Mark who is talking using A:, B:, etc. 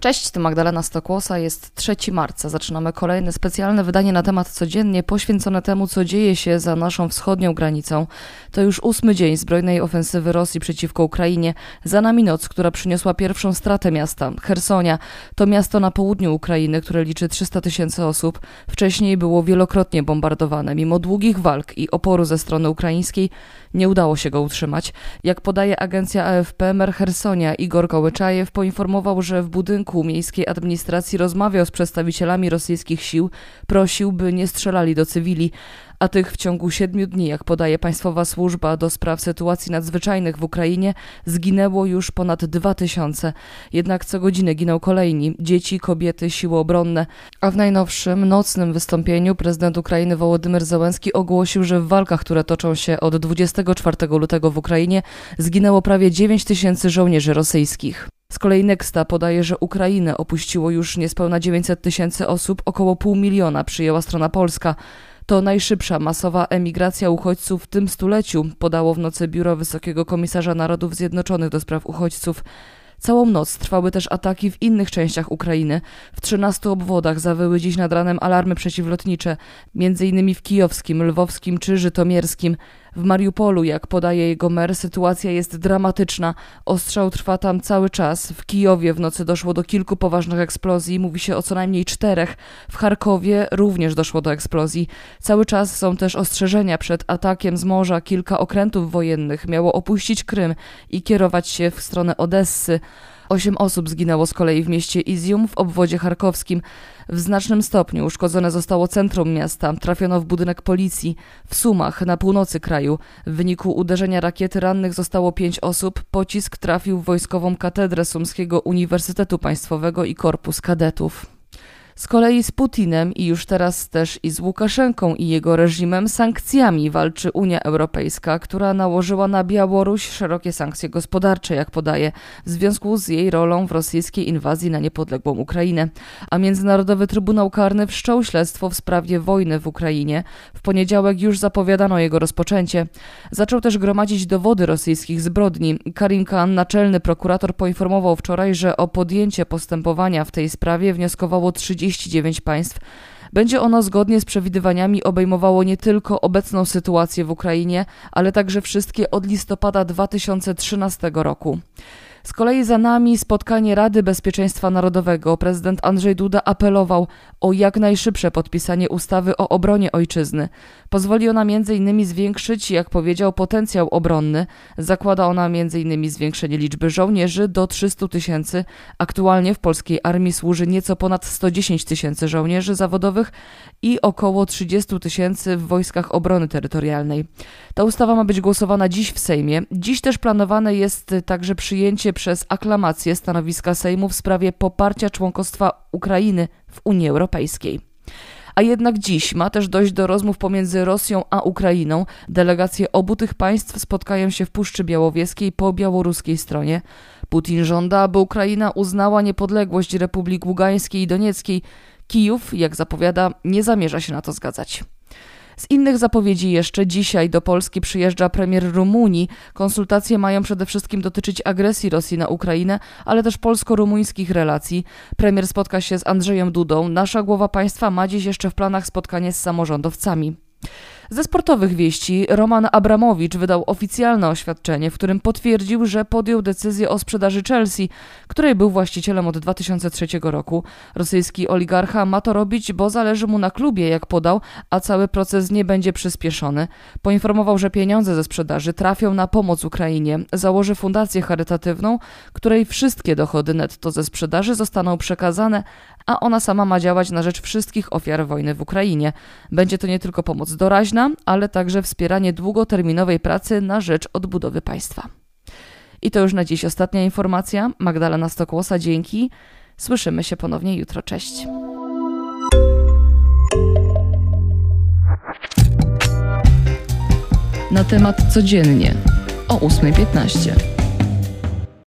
A: Cześć, to Magdalena Stokłosa, jest 3 marca. Zaczynamy kolejne specjalne wydanie na temat codziennie poświęcone temu, co dzieje się za naszą wschodnią granicą. To już ósmy dzień zbrojnej ofensywy Rosji przeciwko Ukrainie. Za nami noc, która przyniosła pierwszą stratę miasta, Hersonia. To miasto na południu Ukrainy, które liczy 300 tysięcy osób. Wcześniej było wielokrotnie bombardowane. Mimo długich walk i oporu ze strony ukraińskiej nie udało się go utrzymać. Jak podaje agencja AFP, mer Hersonia Igor Kołyczajew poinformował, że w budynku budynku miejskiej administracji rozmawiał z przedstawicielami rosyjskich sił, prosił, by nie strzelali do cywili, a tych w ciągu siedmiu dni, jak podaje Państwowa Służba do Spraw Sytuacji Nadzwyczajnych w Ukrainie, zginęło już ponad dwa tysiące. Jednak co godzinę giną kolejni dzieci, kobiety, siły obronne. A w najnowszym, nocnym wystąpieniu prezydent Ukrainy Wołodymyr Zełenski ogłosił, że w walkach, które toczą się od 24 lutego w Ukrainie, zginęło prawie 9 tysięcy żołnierzy rosyjskich. Z kolei Nexta podaje, że Ukrainę opuściło już niespełna 900 tysięcy osób, około pół miliona przyjęła strona polska. To najszybsza masowa emigracja uchodźców w tym stuleciu, podało w nocy Biuro Wysokiego Komisarza Narodów Zjednoczonych do spraw uchodźców. Całą noc trwały też ataki w innych częściach Ukrainy. W 13 obwodach zawyły dziś nad ranem alarmy przeciwlotnicze, m.in. w kijowskim, lwowskim czy żytomierskim. W Mariupolu, jak podaje jego mer, sytuacja jest dramatyczna. Ostrzał trwa tam cały czas. W Kijowie w nocy doszło do kilku poważnych eksplozji, mówi się o co najmniej czterech. W Charkowie również doszło do eksplozji. Cały czas są też ostrzeżenia przed atakiem z morza. Kilka okrętów wojennych miało opuścić Krym i kierować się w stronę Odessy. Osiem osób zginęło z kolei w mieście Izium w obwodzie charkowskim. W znacznym stopniu uszkodzone zostało centrum miasta, trafiono w budynek policji. W Sumach, na północy kraju, w wyniku uderzenia rakiety rannych zostało pięć osób. Pocisk trafił w wojskową katedrę Sumskiego Uniwersytetu Państwowego i Korpus Kadetów. Z kolei z Putinem i już teraz też i z Łukaszenką i jego reżimem sankcjami walczy Unia Europejska, która nałożyła na Białoruś szerokie sankcje gospodarcze, jak podaje, w związku z jej rolą w rosyjskiej inwazji na niepodległą Ukrainę. A Międzynarodowy Trybunał Karny wszczął śledztwo w sprawie wojny w Ukrainie. W poniedziałek już zapowiadano jego rozpoczęcie. Zaczął też gromadzić dowody rosyjskich zbrodni. Karim Khan, naczelny prokurator, poinformował wczoraj, że o podjęcie postępowania w tej sprawie wnioskowało 30 39 państw. Będzie ono zgodnie z przewidywaniami obejmowało nie tylko obecną sytuację w Ukrainie, ale także wszystkie od listopada 2013 roku. Z kolei za nami spotkanie Rady Bezpieczeństwa Narodowego. Prezydent Andrzej Duda apelował o jak najszybsze podpisanie ustawy o obronie ojczyzny. Pozwoli ona m.in. zwiększyć, jak powiedział, potencjał obronny. Zakłada ona m.in. zwiększenie liczby żołnierzy do 300 tysięcy. Aktualnie w polskiej armii służy nieco ponad 110 tysięcy żołnierzy zawodowych i około 30 tysięcy w wojskach obrony terytorialnej. Ta ustawa ma być głosowana dziś w Sejmie. Dziś też planowane jest także przyjęcie przez aklamację stanowiska Sejmu w sprawie poparcia członkostwa Ukrainy w Unii Europejskiej. A jednak dziś ma też dojść do rozmów pomiędzy Rosją a Ukrainą. Delegacje obu tych państw spotkają się w Puszczy Białowieskiej po białoruskiej stronie. Putin żąda, aby Ukraina uznała niepodległość Republik Ługańskiej i Donieckiej. Kijów, jak zapowiada, nie zamierza się na to zgadzać. Z innych zapowiedzi jeszcze dzisiaj do Polski przyjeżdża premier Rumunii. Konsultacje mają przede wszystkim dotyczyć agresji Rosji na Ukrainę, ale też polsko-rumuńskich relacji. Premier spotka się z Andrzejem Dudą. Nasza głowa państwa ma dziś jeszcze w planach spotkanie z samorządowcami. Ze sportowych wieści Roman Abramowicz wydał oficjalne oświadczenie, w którym potwierdził, że podjął decyzję o sprzedaży Chelsea, której był właścicielem od 2003 roku. Rosyjski oligarcha ma to robić, bo zależy mu na klubie, jak podał, a cały proces nie będzie przyspieszony. Poinformował, że pieniądze ze sprzedaży trafią na pomoc Ukrainie. Założy fundację charytatywną, której wszystkie dochody netto ze sprzedaży zostaną przekazane, a ona sama ma działać na rzecz wszystkich ofiar wojny w Ukrainie. Będzie to nie tylko pomoc doraźna, ale także wspieranie długoterminowej pracy na rzecz odbudowy państwa. I to już na dziś ostatnia informacja. Magdalena Stokłosa, dzięki. Słyszymy się ponownie jutro. Cześć. Na temat codziennie o 8.15.